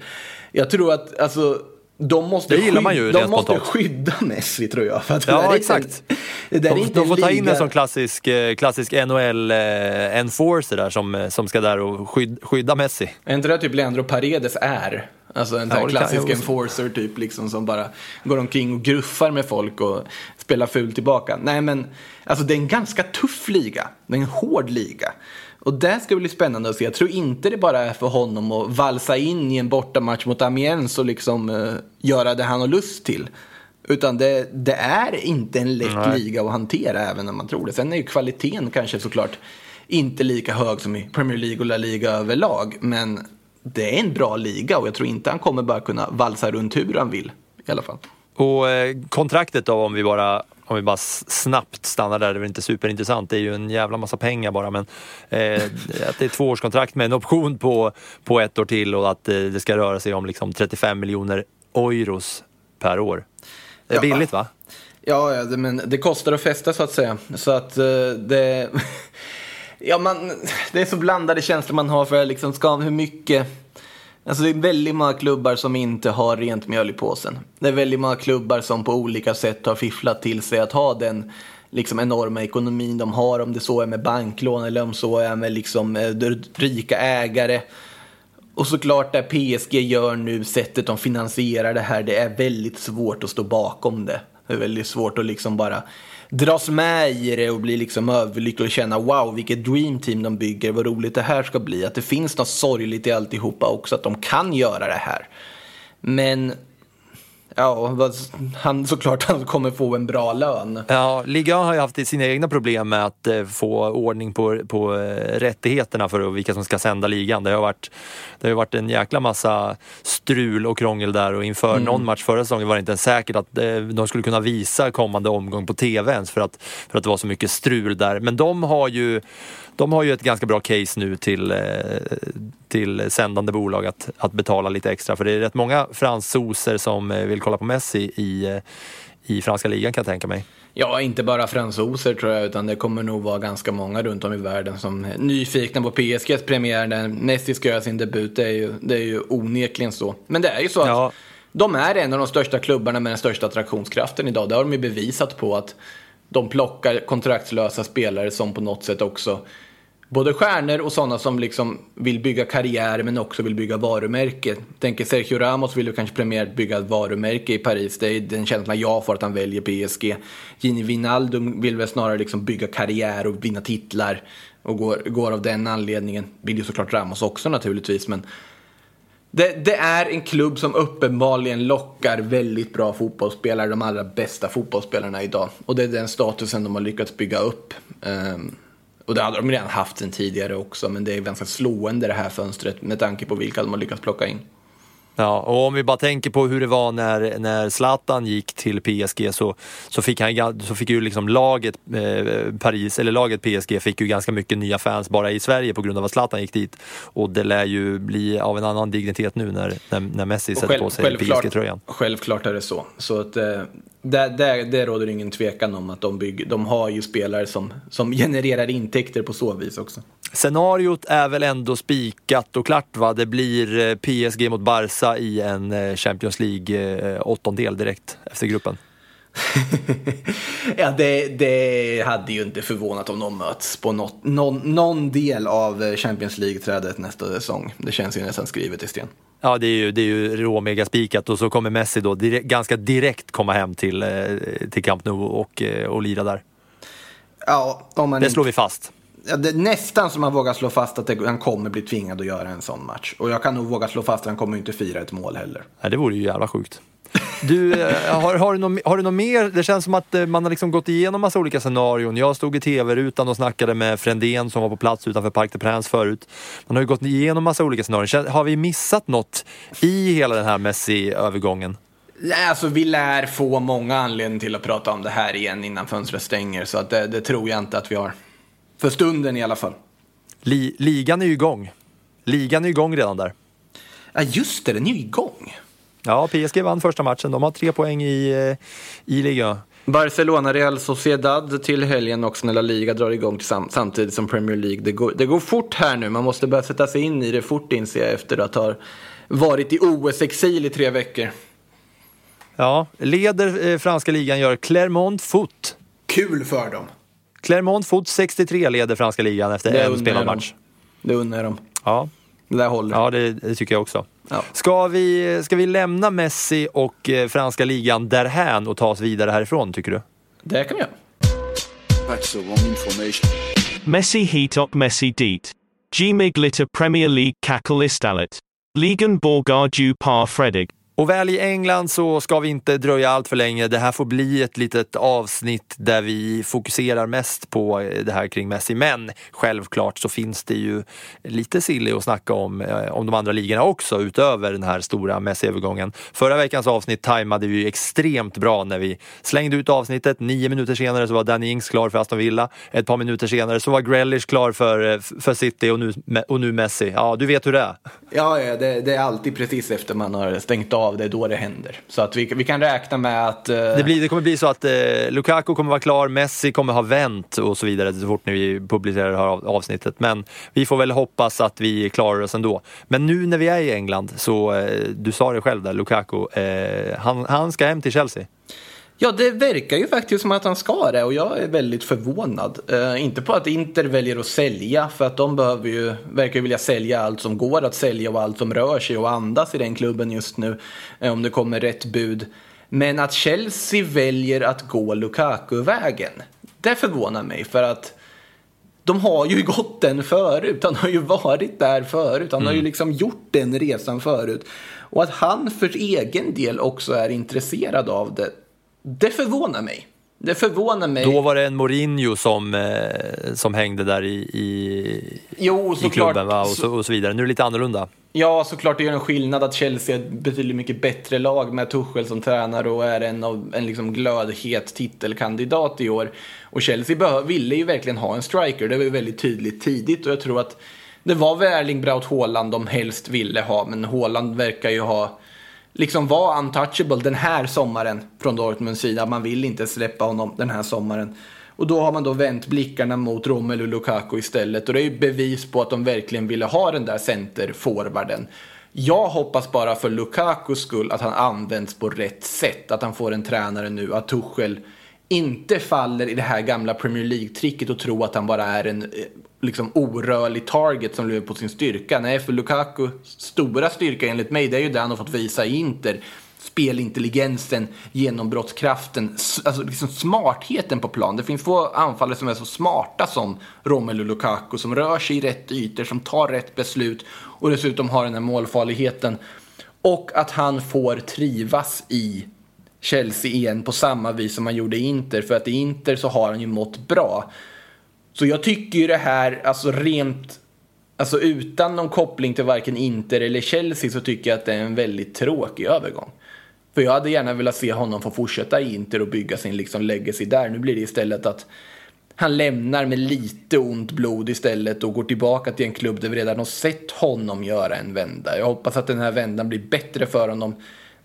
Jag tror att alltså de måste, det gillar man ju de måste skydda Messi tror jag. För ja, exakt. En, de, de får ta in en sån klassisk, eh, klassisk NHL-enforcer eh, där som, eh, som ska där och skydda Messi. Är inte det typ Leandro Paredes är? Alltså en ja, klassisk enforcer typ liksom som bara går omkring och gruffar med folk och spelar fult tillbaka. Nej men, alltså det är en ganska tuff liga. Det är en hård liga. Och det ska bli spännande att se. Jag tror inte det bara är för honom att valsa in i en bortamatch mot Amiens och liksom uh, göra det han har lust till. Utan det, det är inte en lätt Nej. liga att hantera även när man tror det. Sen är ju kvaliteten kanske såklart inte lika hög som i Premier League och La Liga överlag. Men det är en bra liga och jag tror inte han kommer bara kunna valsa runt hur han vill i alla fall. Och eh, kontraktet då om vi bara om vi bara snabbt stannar där, det är väl inte superintressant, det är ju en jävla massa pengar bara men eh, att det är tvåårskontrakt med en option på, på ett år till och att eh, det ska röra sig om liksom 35 miljoner euros per år. Det är ja. billigt va? Ja, men det kostar att festa så att säga. Så att eh, det... (laughs) ja, man, det är så blandade känslor man har för liksom, ska, hur mycket Alltså det är väldigt många klubbar som inte har rent mjöl i påsen. Det är väldigt många klubbar som på olika sätt har fifflat till sig att ha den liksom enorma ekonomin de har. Om det så är med banklån eller om så är med liksom, eh, rika ägare. Och såklart det PSG gör nu, sättet de finansierar det här, det är väldigt svårt att stå bakom det. Det är väldigt svårt att liksom bara dras med i det och bli liksom överlycklig och känna wow vilket dreamteam de bygger, vad roligt det här ska bli. Att det finns något sorgligt i alltihopa också, att de kan göra det här. Men Ja, han, såklart han kommer få en bra lön. Ja, ligan har ju haft sina egna problem med att eh, få ordning på, på eh, rättigheterna för vilka som ska sända ligan. Det har varit, det har ju varit en jäkla massa strul och krångel där och inför någon match förra säsongen var det inte ens säkert att eh, de skulle kunna visa kommande omgång på TV ens för att, för att det var så mycket strul där. Men de har ju, de har ju ett ganska bra case nu till, eh, till sändande bolag att, att betala lite extra för det är rätt många fransoser som eh, vill kolla på Messi i, eh, i franska ligan kan jag tänka mig. Ja, inte bara fransoser tror jag, utan det kommer nog vara ganska många runt om i världen som är nyfikna på PSGs premiär när Messi ska göra sin debut. Det är ju, det är ju onekligen så. Men det är ju så att Ja. de är en av de största klubbarna med den största attraktionskraften idag. Det har de ju bevisat på att de plockar kontraktslösa spelare som på något sätt också Både stjärnor och sådana som liksom vill bygga karriär men också vill bygga varumärke. Tänker Sergio Ramos vill ju kanske primärt bygga ett varumärke i Paris. Det är den känslan jag får att han väljer PSG. Gini Wijnaldum vill väl snarare liksom bygga karriär och vinna titlar. Och går, går av den anledningen. Vill ju såklart Ramos också naturligtvis men det, det är en klubb som uppenbarligen lockar väldigt bra fotbollsspelare, de allra bästa fotbollsspelarna idag. Och det är den statusen de har lyckats bygga upp. Um, och det hade de redan haft sen tidigare också, men det är ganska slående det här fönstret med tanke på vilka de har lyckats plocka in. Ja, och om vi bara tänker på hur det var när, när Zlatan gick till PSG så, så fick, han, så fick ju liksom laget eh, Paris, eller laget PSG fick ju ganska mycket nya fans bara i Sverige på grund av att Zlatan gick dit. Och det lär ju bli av en annan dignitet nu när, när, när Messi Och sätter själv- på sig PSG-tröjan. Självklart är det så. Så att eh, det, det, det råder ingen tvekan om att de, bygger, de har ju spelare som, som genererar intäkter på så vis också. Scenariot är väl ändå spikat och klart va? Det blir eh, PSG mot Barca i en eh, Champions League eh, åttondel direkt efter gruppen. (laughs) ja, det, det hade ju inte förvånat om de möts på något, någon, någon del av Champions League-trädet nästa säsong. Det känns ju nästan skrivet i sten. Ja, det är ju, det är ju råmega spikat och så kommer Messi då dire- ganska direkt komma hem till, eh, till Camp Nou och, eh, och lira där. Ja, om man Det inte- slår vi fast. Ja, det, nästan som man vågar slå fast att han kommer bli tvingad att göra en sån match. Och jag kan nog våga slå fast att han kommer inte fira ett mål heller. Nej, det vore ju jävla sjukt. Du, eh, har, har, du något, har du något mer? Det känns som att eh, man har liksom gått igenom massa olika scenarion. Jag stod i tv-rutan och snackade med Frändén som var på plats utanför Parc des Princes förut. Man har ju gått igenom massa olika scenarion. Har vi missat något i hela den här Messi-övergången? Nej, alltså vi lär få många anledningar till att prata om det här igen innan fönstret stänger. Så att det, det tror jag inte att vi har. För stunden i alla fall. Li, ligan är ju igång. Ligan är igång redan där. Ja, just det, den är ju igång. Ja, PSG vann första matchen. De har tre poäng i, eh, i ligan. Barcelona, Real Sociedad till helgen också när La Liga drar igång sam- samtidigt som Premier League. Det går, det går fort här nu, man måste börja sätta sig in i det fort inser jag efter att ha varit i OS-exil i tre veckor. Ja, leder eh, franska ligan gör Clermont Foot. Kul för dem. Clermont Foot 63 leder franska ligan efter en spelad match. Det unnar jag dem. Ja, Det där håller. ja det, det tycker jag också. Ja. Ska, vi, ska vi lämna Messi och eh, franska ligan därhän och ta oss vidare härifrån, tycker du? Det kan vi göra. That's the wrong information. Messi heat och Messi dit. Gmig lite Premier League kackle istället. Ligan borgar du par Fredig. Och väl i England så ska vi inte dröja allt för länge. Det här får bli ett litet avsnitt där vi fokuserar mest på eh, det här kring Messi. Men självklart så finns det ju lite silly att snacka om, eh, om de andra ligorna också utöver den här stora Messi-övergången. Förra veckans avsnitt tajmade vi ju extremt bra när vi slängde ut avsnittet. Nio minuter senare så var Danny Ings klar för Aston Villa. Ett par minuter senare så var Grealish klar för, eh, för City och nu, och nu Messi. Ja, du vet hur det är. Ja, ja det, det är alltid precis efter man har stängt av, det då det händer. Så att vi, vi kan räkna med att... eh, Det, blir, det kommer bli så att eh, Lukaku kommer vara klar, Messi kommer ha vänt och så vidare så fort när vi publicerar det här avsnittet. Men vi får väl hoppas att vi klarar oss ändå. Men nu när vi är i England så, eh, du sa det själv där, Lukaku, eh, han, han ska hem till Chelsea. Ja, det verkar ju faktiskt som att han ska det och jag är väldigt förvånad. Eh, inte på att Inter väljer att sälja, för att de behöver ju, verkar ju vilja sälja allt som går att sälja och allt som rör sig och andas i den klubben just nu, eh, om det kommer rätt bud. Men att Chelsea väljer att gå Lukaku-vägen, det förvånar mig för att de har ju (laughs) gått den förut. Han har ju varit där förut. Han har ju liksom gjort den resan förut. Och att han för egen del också är intresserad av det, det förvånar mig. Det förvånar mig. Då var det en Mourinho som, eh, som hängde där i, i, jo, i klubben va? Och, så, och så vidare. Nu är det lite annorlunda. Ja, såklart det gör en skillnad att Chelsea är ett betydligt mycket bättre lag med Tuchel som tränare och är en, av, en liksom glödhet titelkandidat i år. Och Chelsea ville ju verkligen ha en striker, det var ju väldigt tydligt tidigt och jag tror att det var väl Erling Braut Haaland de helst ville ha, men Haaland verkar ju ha liksom var untouchable den här sommaren från Dortmunds sida. Man vill inte släppa honom den här sommaren. Och då har man då vänt blickarna mot Romelu Lukaku istället. Och det är ju bevis på att de verkligen ville ha den där centerforwarden. Jag hoppas bara för Lukakus skull att han används på rätt sätt. Att han får en tränare nu, att Tuchel inte faller i det här gamla Premier League-tricket och tror att han bara är en eh, liksom orörlig target som lever på sin styrka. Nej, för Lukaku stora styrka enligt mig, det är ju det han har fått visa i Inter. Spelintelligensen, genombrottskraften, alltså liksom smartheten på plan. Det finns få anfallare som är så smarta som Romelu Lukaku, som rör sig i rätt ytor, som tar rätt beslut och dessutom har den här målfarligheten. Och att han får trivas i Chelsea igen på samma vis som han gjorde i Inter. För att i Inter så har han ju mått bra. Så jag tycker ju det här, alltså rent, alltså utan någon koppling till varken Inter eller Chelsea så tycker jag att det är en väldigt tråkig övergång. För jag hade gärna velat se honom få fortsätta i Inter och bygga sin liksom legacy där. Nu blir det istället att han lämnar med lite ont blod istället och går tillbaka till en klubb där vi redan har sett honom göra en vända. Jag hoppas att den här vändan blir bättre för honom.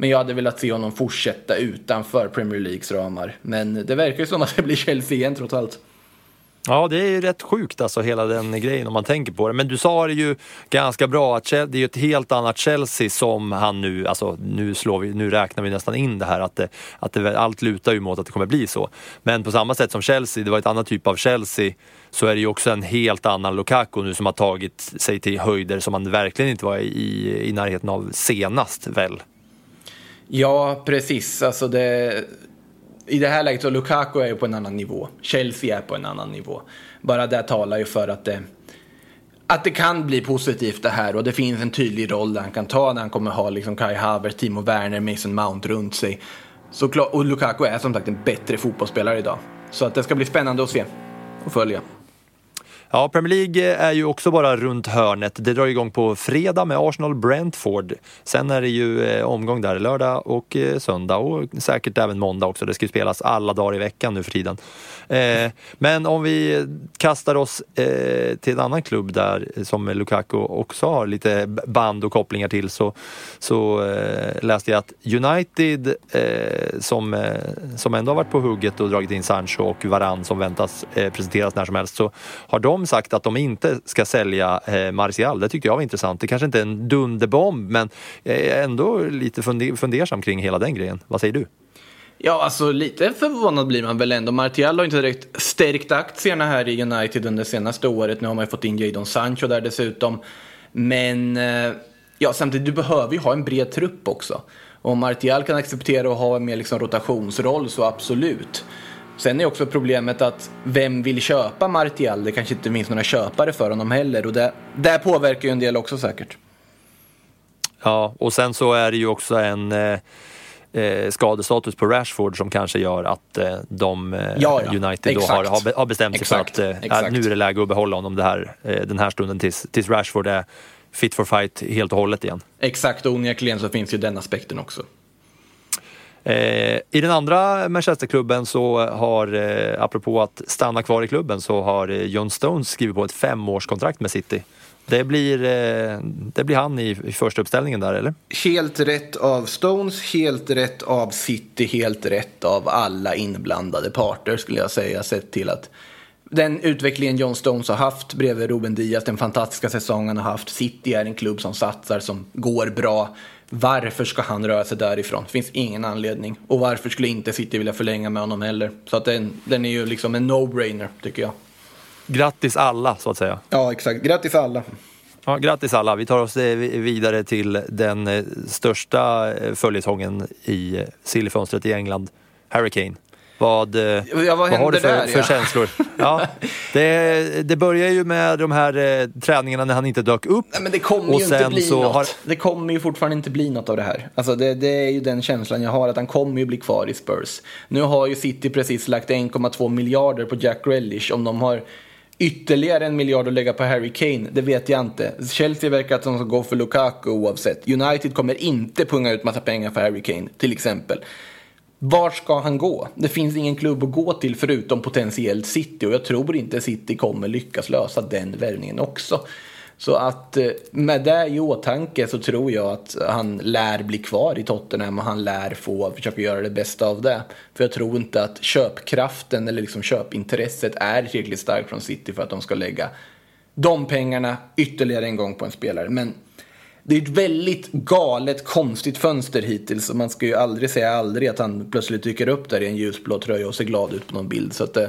Men jag hade velat se honom fortsätta utanför Premier Leagues ramar. Men det verkar ju som att det blir Chelsea igen trots allt. Ja, det är ju rätt sjukt alltså hela den grejen om man tänker på det. Men du sa det ju ganska bra att det är ju ett helt annat Chelsea som han nu, alltså nu, slår vi, nu räknar vi nästan in det här att, det, att det, allt lutar ju mot att det kommer bli så. Men på samma sätt som Chelsea, det var ett annat typ av Chelsea, så är det ju också en helt annan Lukaku nu som har tagit sig till höjder som han verkligen inte var i, i närheten av senast väl. Ja, precis. Alltså det, I det här läget så Lukaku är ju på en annan nivå. Chelsea är på en annan nivå. Bara det talar ju för att det, att det kan bli positivt det här och det finns en tydlig roll där han kan ta när han kommer ha liksom Kai Havertz, Timo Werner, Mason Mount runt sig. Så och Lukaku är som sagt en bättre fotbollsspelare idag. Så att det ska bli spännande att se och följa. Ja, Premier League är ju också bara runt hörnet. Det drar igång på fredag med Arsenal-Brentford. Sen är det ju eh, omgång där lördag och eh, söndag och säkert även måndag också. Det ska ju spelas alla dagar i veckan nu för tiden. Eh, men om vi kastar oss till en annan klubb där som Lukaku också har lite band och kopplingar till så, så läste jag att United som, som ändå har varit på hugget och dragit in Sancho och Varann som väntas presenteras när som helst så har de sagt att de inte ska sälja eh, Martial. Det tyckte jag var intressant. Det kanske inte är en dunderbomb men jag är ändå lite fundersam kring hela den grejen. Vad säger du? Ja, alltså lite förvånad blir man väl ändå. Martial har inte direkt stärkt aktierna här i United under det senaste året. Nu har man ju fått in Jadon Sancho där dessutom. Men eh, ja, samtidigt, du behöver ju ha en bred trupp också. Om Martial kan acceptera att ha en mer liksom rotationsroll så absolut. Sen är också problemet att vem vill köpa Martial? Det kanske inte finns några köpare för honom heller. Och det, det påverkar ju en del också säkert. Ja, och sen så är det ju också en eh, eh, skadestatus på Rashford som kanske gör att eh, de, eh, Ja, ja. United då har, har be- har bestämt sig Exakt. för att eh, nu är det läge att behålla honom det här, eh, den här stunden tills, tills Rashford är fit for fight helt och hållet igen. Exakt, och onekligen så finns ju den aspekten också. Eh, I den andra Manchesterklubben så har, eh, apropå att stanna kvar i klubben, så har eh, John Stones skrivit på ett femårskontrakt med City. Det blir, eh, det blir han i, i första uppställningen där, eller? Helt rätt av Stones, helt rätt av City, helt rätt av alla inblandade parter skulle jag säga. Sett till att den utvecklingen John Stones har haft bredvid Ruben Diaz, den fantastiska säsongen han har haft. City är en klubb som satsar, som går bra. Varför ska han röra sig därifrån? Det finns ingen anledning. Och varför skulle inte City vilja förlänga med honom heller? Så att den, den är ju liksom en no-brainer tycker jag. Grattis alla, så att säga. Ja, exakt. Grattis alla. Ja, grattis alla. Vi tar oss eh, vidare till den eh, största eh, följetongen i sillfönstret i England, Harry Kane. Vad, eh, Ja, vad vad har du för, där, för ja? känslor? (laughs) Ja, det, det börjar ju med de här eh, träningarna när han inte dök upp. Nej, men det kommer ju inte bli något. har- Det kommer ju fortfarande inte bli något av det här. Alltså det, det är ju den känslan jag har, att han kommer ju bli kvar i Spurs. Nu har ju City precis lagt 1,2 miljarder på Jack Grealish. Om de har ytterligare en miljard att lägga på Harry Kane, det vet jag inte. Chelsea verkar att de ska gå för Lukaku oavsett. United kommer inte punga ut massa pengar för Harry Kane, till exempel. Var ska han gå? Det finns ingen klubb att gå till förutom potentiellt City och jag tror inte City kommer lyckas lösa den värvningen också. Så att eh, med det i åtanke så tror jag att han lär bli kvar i Tottenham och han lär få försöka göra det bästa av det. För jag tror inte att köpkraften eller liksom köpintresset är tillräckligt starkt från City för att de ska lägga de pengarna ytterligare en gång på en spelare. Men det är ett väldigt galet, konstigt fönster hittills. Och man ska ju aldrig säga aldrig att han plötsligt dyker upp där i en ljusblå tröja och ser glad ut på någon bild. Så att, eh,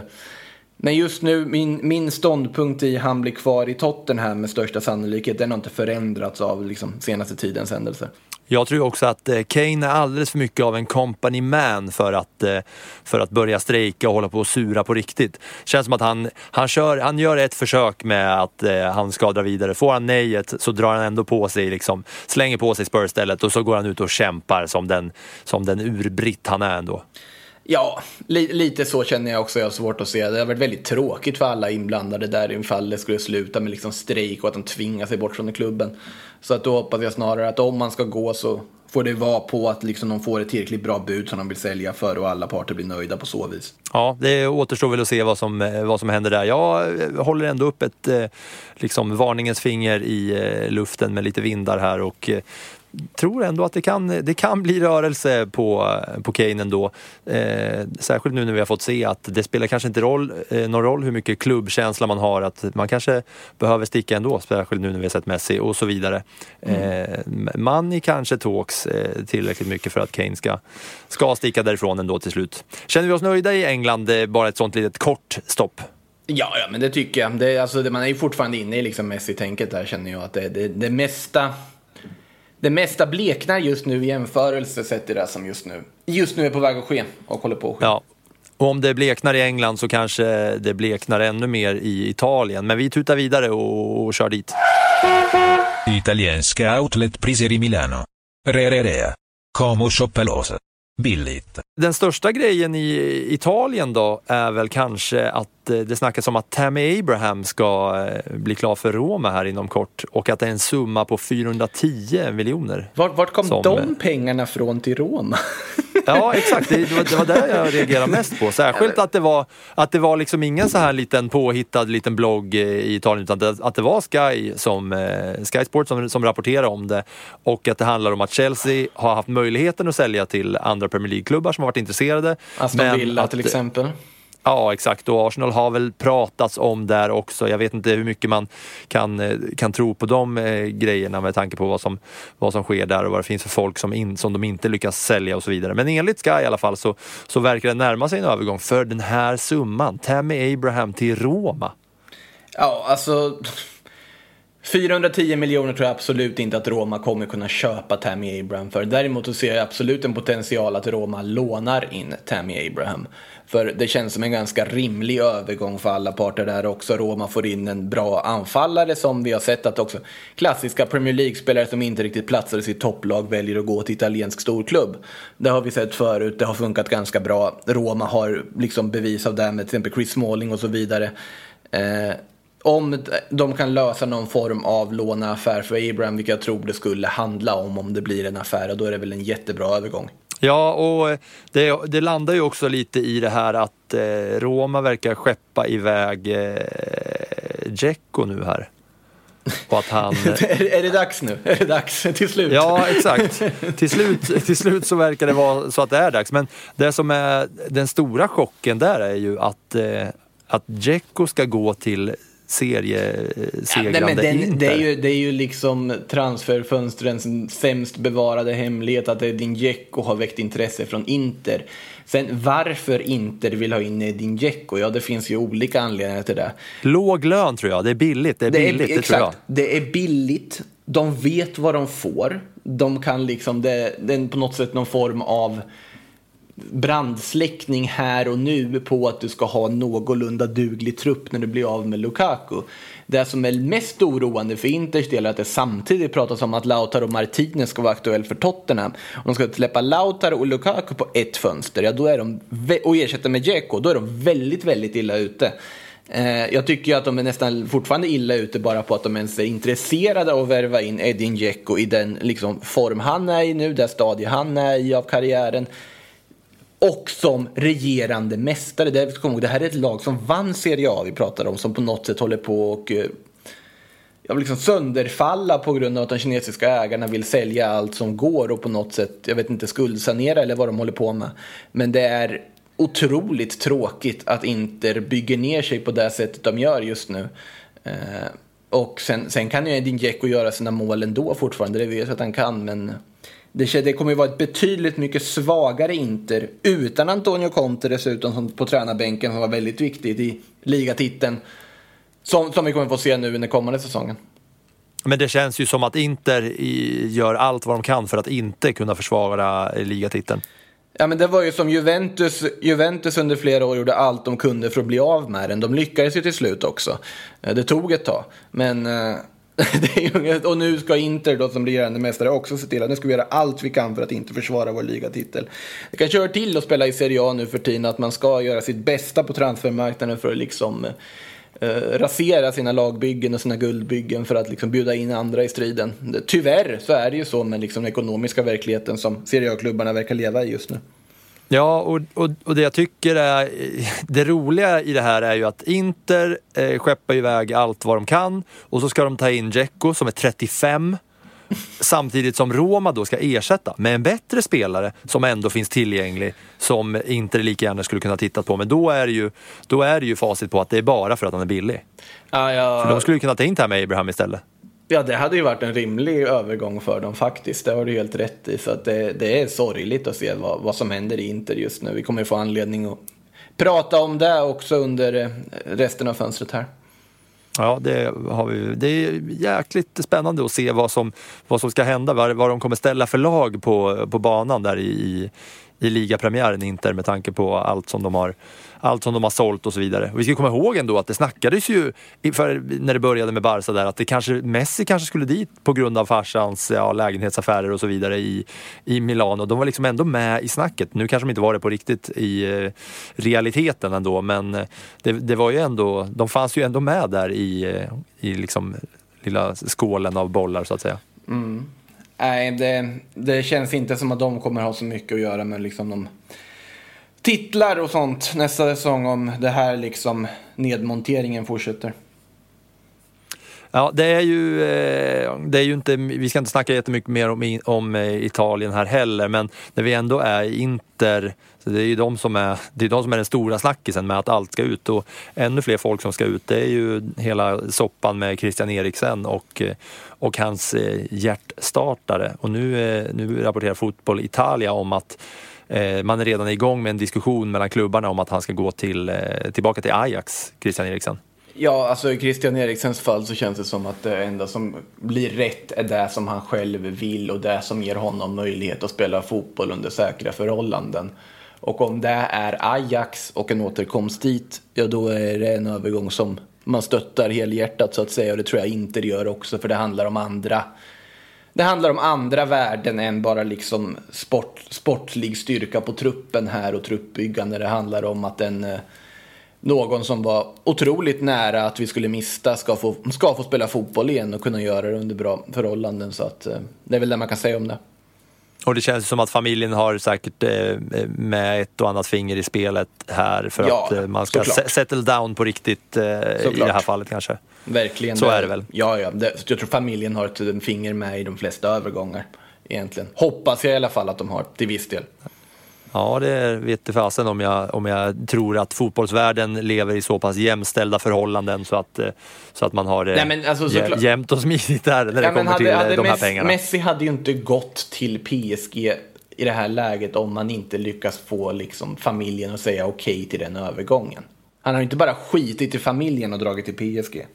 men just nu, min, min ståndpunkt i han blir kvar i Tottenham med största sannolikhet, den har inte förändrats av liksom, senaste tidens händelser. Jag tror också att eh, Kane är alldeles för mycket av en company man för att, eh, för att börja strejka och hålla på och sura på riktigt. Känns som att han, han, kör, han gör ett försök med att eh, han ska dra vidare. Får han nejet så drar han ändå på sig, liksom, slänger på sig spörstället och så går han ut och kämpar som den, som den urbritt han är ändå. Ja, li, lite så känner jag också. Jag har svårt att se. Det har varit väldigt tråkigt för alla inblandade där ifall det skulle sluta med liksom strejk och att de tvingar sig bort från klubben. Så att då hoppas jag snarare att om man ska gå så får det vara på att liksom de får ett tillräckligt bra bud som de vill sälja för och alla parter blir nöjda på så vis. Ja, det återstår väl att se vad som, eh, vad som händer där. Jag eh, håller ändå upp ett eh, liksom, varningens finger i luften med lite vindar här och tror ändå att det kan, det kan bli rörelse på, på Kane ändå. Eh, särskilt nu när vi har fått se att det spelar kanske inte roll, eh, någon roll hur mycket klubbkänsla man har, att man kanske behöver sticka ändå, särskilt nu när vi har sett Messi och så vidare. Eh, Money kanske talks eh, tillräckligt mycket för att Kane ska, ska sticka därifrån ändå till slut. Känner vi oss nöjda i England? Bara ett sånt litet kort stopp. Ja, ja, men det tycker jag. Det, alltså, man är ju fortfarande inne i liksom Messi-tänket där känner jag att det, det, det mesta det mesta bleknar just nu i jämförelse sett till det som just nu, just nu är på väg att ske och håller på att ske. Ja. Och om det bleknar i England så kanske det bleknar ännu mer i Italien. Men vi tutar vidare och, och kör dit. Italienska outlet priser i Milano. Rererea. Como shoppelosa. Billigt. Den största grejen i Italien då är väl kanske att eh, det snackas om att Tammy Abraham ska eh, bli klar för Roma här inom kort och att det är en summa på 410 miljoner. Vart, vart kom Som- de pengarna från till Roma? (laughs) Ja, exakt. Det, var, det var det jag reagerade mest på. Särskilt att det var, att det var liksom ingen så här liten påhittad liten blogg eh, i Italien utan det, att det var Sky, som, Sky Sport som, som rapporterade om det och att det handlar om att Chelsea har haft möjligheten att sälja till andra Premier League-klubbar som har varit intresserade. Aston men Villa att- till exempel. Ja, exakt. Och Arsenal har väl pratats om där också. Jag vet inte hur mycket man kan, eh, kan tro på de eh, grejerna med tanke på vad som, vad som sker där och vad det finns för folk som, in, som de inte lyckas sälja och så vidare. Men enligt Sky i alla fall så, så verkar det närma sig en övergång för den här summan. Tammy Abraham till Roma. Ja, alltså 410 miljoner tror jag absolut inte att Roma kommer kunna köpa Tammy Abraham för. Däremot så ser jag absolut en potential att Roma lånar in Tammy Abraham. För det känns som en ganska rimlig övergång för alla parter där också. Roma får in en bra anfallare som vi har sett att också klassiska Premier League-spelare som inte riktigt platsar i sitt topplag väljer att gå till italiensk storklubb. Det har vi sett förut, det har funkat ganska bra. Roma har liksom bevis av det med till exempel Chris Smalling och så vidare. Eh, om de kan lösa någon form av låneaffär för Abraham, vilket jag tror det skulle handla om om det blir en affär, och då är det väl en jättebra övergång. Ja, och det, det landar ju också lite i det här att eh, Roma verkar skeppa iväg eh, Dzeko nu här. Och att han... (laughs) är, det dags nu? Är det dags till slut? Ja, exakt. Till slut, till slut så verkar det vara så att det är dags. Men det som är den stora chocken där är ju att, eh, att Dzeko ska gå till seriesegrande Nej, men den, Inter. det, är ju, det är ju liksom transferfönstrens sämst bevarade hemlighet att Edin Dzeko har väckt intresse från Inter. Sen varför Inter vill ha in Edin Dzeko, ja det finns ju olika anledningar till det. Låg lön tror jag, det är billigt. Det är billigt, det, tror jag. exakt, det är billigt, de vet vad de får, de kan liksom, det, det är på något sätt någon form av brandsläckning här och nu på att du ska ha någorlunda duglig trupp när du blir av med Lukaku. Det som är mest oroande för Inters del är att det samtidigt pratas om att Lautaro och Martinez ska vara aktuell för Tottenham. Om de ska släppa Lautaro och Lukaku på ett fönster ja, då är de, och ersätta med Dzeko, då är de väldigt, väldigt illa ute. Eh, jag tycker att de är nästan fortfarande illa ute bara på att de ens är intresserade av att värva in Edin Dzeko i den liksom, form han är i nu, det stadie han är i av karriären. Och som regerande mästare. Det, kom det här är ett lag som vann Serie A vi pratar om, som på något sätt håller på och eh, jag vill liksom sönderfalla på grund av att de kinesiska ägarna vill sälja allt som går och på något sätt, jag vet inte, skuldsanera eller vad de håller på med. Men det är otroligt tråkigt att Inter bygger ner sig på det sättet de gör just nu. Eh, och sen, sen kan ju Edin Dzeko göra sina mål ändå fortfarande, det vet jag att han kan, men det, kommer ju vara ett betydligt mycket svagare Inter utan Antonio Conte dessutom som på tränarbänken som var väldigt viktigt i ligatiteln. Som, som vi kommer få se nu under kommande säsongen. Men det känns ju som att Inter gör allt vad de kan för att inte kunna försvara ligatiteln. Ja, men det var ju som Juventus, Juventus under flera år gjorde allt de kunde för att bli av med den. De lyckades ju till slut också. Eh, det tog ett tag. Men, eh, (laughs) och nu ska Inter då som regerande mästare också se till att nu ska vi göra allt vi kan för att inte försvara vår ligatitel. Det kanske hör till att spela i Serie A nu för tiden att man ska göra sitt bästa på transfermarknaden för att liksom eh, rasera sina lagbyggen och sina guldbyggen för att liksom bjuda in andra i striden. Tyvärr så är det ju så med liksom den ekonomiska verkligheten som Serie A-klubbarna verkar leva i just nu. Ja, och, och, och, det jag tycker är (laughs) det roliga i det här är ju att Inter eh, skeppar iväg allt vad de kan och så ska de ta in Dzeko som är 35 (laughs) samtidigt som Roma då ska ersätta med en bättre spelare som ändå finns tillgänglig som Inter lika gärna skulle kunna titta på. Men då är det ju, då är det ju facit på att det är bara för att han är billig. Ja, ja. För de skulle kunna ta in med Abraham istället. Ja, det hade ju varit en rimlig övergång för dem faktiskt. Det har du helt rätt i. Så att det, det är sorgligt att se vad, vad som händer i Inter just nu. Vi kommer få anledning att prata om det också under eh, resten av fönstret här. Ja, det, har vi. det är jäkligt spännande att se vad som, vad som ska hända, vad, vad de kommer ställa för lag på, på banan där i, i ligapremiären Inter med tanke på allt som de har, allt som de har sålt och så vidare. Och vi ska komma ihåg ändå att det snackades ju för, när det började med Barca där att det kanske, Messi kanske skulle dit på grund av farsans ja, lägenhetsaffärer och så vidare i, i Milano. De var liksom ändå med i snacket. Nu kanske de inte var det på riktigt i eh, realiteten ändå men eh, det, det, var ju ändå, de fanns ju ändå med där i, eh, i liksom lilla skålen av bollar så att säga. Mm. Nej, det, det känns inte som att de kommer ha så mycket att göra med liksom de titlar och sånt nästa säsong om det här liksom nedmonteringen fortsätter. Ja, det är ju, eh, det är ju inte, vi ska inte snacka jättemycket mer om, om eh, Italien här heller, men när vi ändå är Inter, så det är ju de som är, det är de som är den stora snackisen med att allt ska ut och ännu fler folk som ska ut. Det är ju hela soppan med Christian Eriksen och, eh, och hans hjärtstartare. Och nu, nu rapporterar Fotboll Italia om att Eh, man är redan igång med en diskussion mellan klubbarna om att han ska gå till, eh, tillbaka till Ajax, Christian Eriksen. Ja, alltså i Christian Eriksens fall så känns det som att det enda som blir rätt är det som han själv vill och det som ger honom möjlighet att spela fotboll under säkra förhållanden. Och om det är Ajax och en återkomst dit, ja då är det en övergång som man stöttar helhjärtat så att säga och det tror jag inte det gör också för det handlar om andra det handlar om andra värden än bara liksom sport, sportlig styrka på truppen här och truppbyggande. Det handlar om att en eh, någon som var otroligt nära att vi skulle mista ska få, ska få spela fotboll igen och kunna göra det under bra förhållanden. Så att, eh, det är väl det man kan säga om det. Och det känns som att familjen har säkert eh, med ett och annat finger i spelet här för ja, att eh, man ska settle down på riktigt i det här fallet kanske. Verkligen. Så det, är det väl. Ja, ja. Det, jag tror familjen har ett finger med i de flesta övergångar egentligen. Hoppas jag i alla fall att de har till viss del. Ja, det vet fasen om jag, om jag tror att fotbollsvärlden lever i så pass jämställda förhållanden så att, eh, så att man har det Nej, alltså, jämnt och smidigt där när ja, det kommer hade, till hade de här Messi, pengarna. Messi hade ju inte gått till PSG i det här läget om man inte lyckas få liksom, familjen att säga okej okay till den övergången. Han har ju inte bara skitit i familjen och dragit till PSG.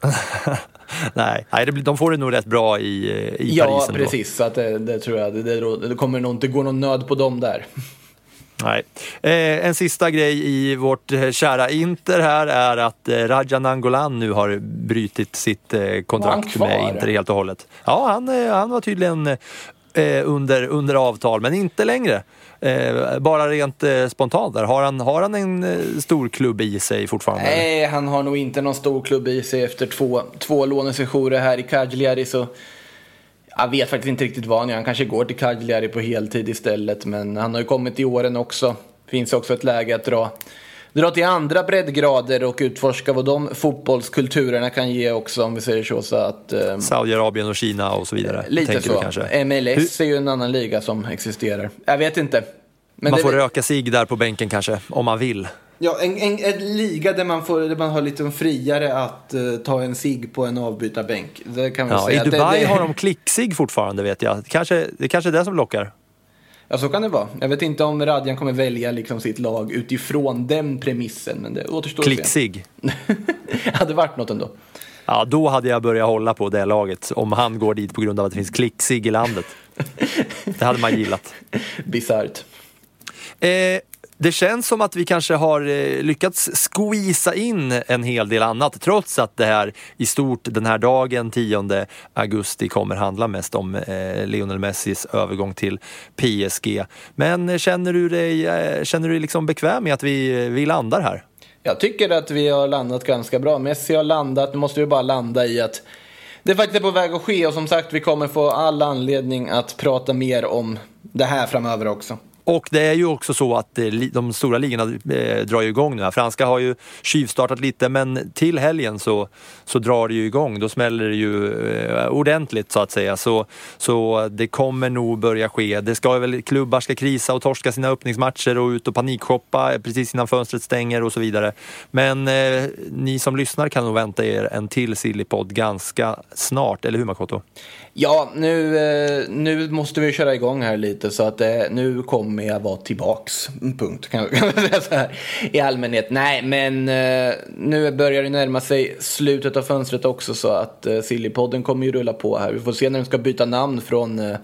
(laughs) Nej, Nej de får det nog rätt bra i, i ja, Paris Ja, precis. Så att det, det, tror jag, det, det, det kommer nog inte gå någon nöd på dem där. Nej. Eh, en sista grej i vårt eh, kära Inter här är att eh, Raja Nangolan nu har brutit sitt eh, kontrakt med Inter helt och hållet. Ja, han, eh, han var tydligen eh, Eh, under, under avtal, men inte längre. Eh, bara rent eh, spontant där. Har han, har han en eh, stor klubb i sig fortfarande? Nej, han har nog inte någon stor klubb i sig efter två, två lånesessioner här i Cagliari. Så jag vet faktiskt inte riktigt vad han gör. Han kanske går till Cagliari på heltid istället. Men han har ju kommit i åren också. Finns också ett läge att dra, dra till andra breddgrader och utforska vad de fotbollskulturerna kan ge också om vi säger så. så att, eh, Saudiarabien och Kina och så vidare? lite tänker så. Du kanske? MLS är ju en annan liga som existerar. Jag vet inte. Men man det- får röka sig där på bänken kanske, om man vill. Ja, en, en, en liga där man, får, där man har lite friare att eh, ta en sig på en avbytarbänk. Det kan vi Ja, säga. I att det- Dubai det, har de klicksig fortfarande vet jag. Kanske, det kanske är det som lockar. Ja, så kan det vara. Jag vet inte om Radjan kommer välja liksom sitt lag utifrån den premissen, men det återstår att se. Klicksig. (laughs) hade varit något ändå. Ja, då hade jag börjat hålla på det laget om han går dit på grund av att det finns klicksig i landet. Det hade man gillat. (laughs) Bisarrt. Eh, det känns som att vi kanske har eh, lyckats squeeza in en hel del annat trots att det här i stort den här dagen 10 augusti kommer handla mest om eh, Lionel Messis övergång till PSG. Men känner du dig, eh, känner du dig liksom bekväm med att vi, eh, vi landar här? Jag tycker att vi har landat ganska bra. Messi har landat, nu måste vi bara landa i att det faktiskt är på väg att ske och som sagt vi kommer få all anledning att prata mer om det här framöver också. Och det är ju också så att eh, de stora ligorna eh, drar ju igång nu. här. Franska har ju tjuvstartat lite men till helgen så, så drar det ju igång. Då smäller det ju eh, ordentligt så att säga. Så, så det kommer nog börja ske. Det ska väl, klubbar ska krisa och torska sina öppningsmatcher och ut och panikshoppa precis innan fönstret stänger och så vidare. Men eh, ni som lyssnar kan nog vänta er en till Sillypodd ganska snart, eller hur Makoto? Ja, nu, nu måste vi köra igång här lite så att eh, nu kommer jag vara tillbaks. Punkt, kan jag säga så här i allmänhet. Nej, men eh, nu börjar det närma sig slutet av fönstret också så att eh, Sillypodden kommer ju rulla på här. Vi får se när den ska byta namn från, eh,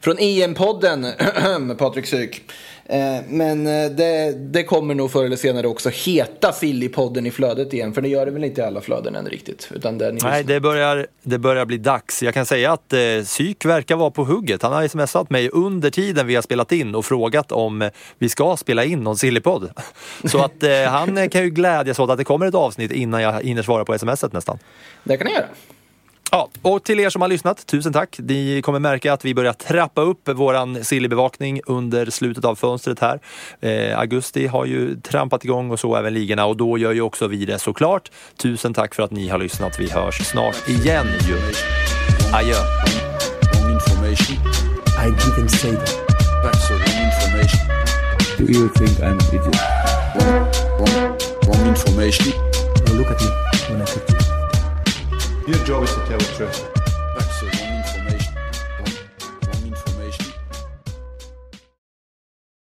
från EM-podden, (clears throat) Patrik Syk. Eh, Men eh, det, det kommer nog förr eller senare också heta Sillypodden i flödet igen. För det gör det väl inte i alla flöden än riktigt. Utan ni Nej, det börjar, det börjar bli dags. Jag kan säga att eh, Syk verkar vara på hugget. Han har smsat mig under tiden vi har spelat in och frågat om eh, vi ska spela in någon Sillypodd. (laughs) Så att eh, han kan ju glädjas åt att det kommer ett avsnitt innan jag hinner svara på smset nästan. Det kan ni göra. Ja, och till er som har lyssnat, tusen tack. Ni kommer märka att vi börjar trappa upp våran Silly-bevakning under slutet av fönstret här. Eh, augusti har ju trampat igång och så även ligorna och då gör ju också vi det såklart. Tusen tack för att ni har lyssnat. Vi hörs snart igen ju. Adjö. Wrong. I didn't say that. That's wrong information. Do you think I'm an idiot? Wrong, wrong information. Now look at me when I talk to you. Your job is to tell the truth.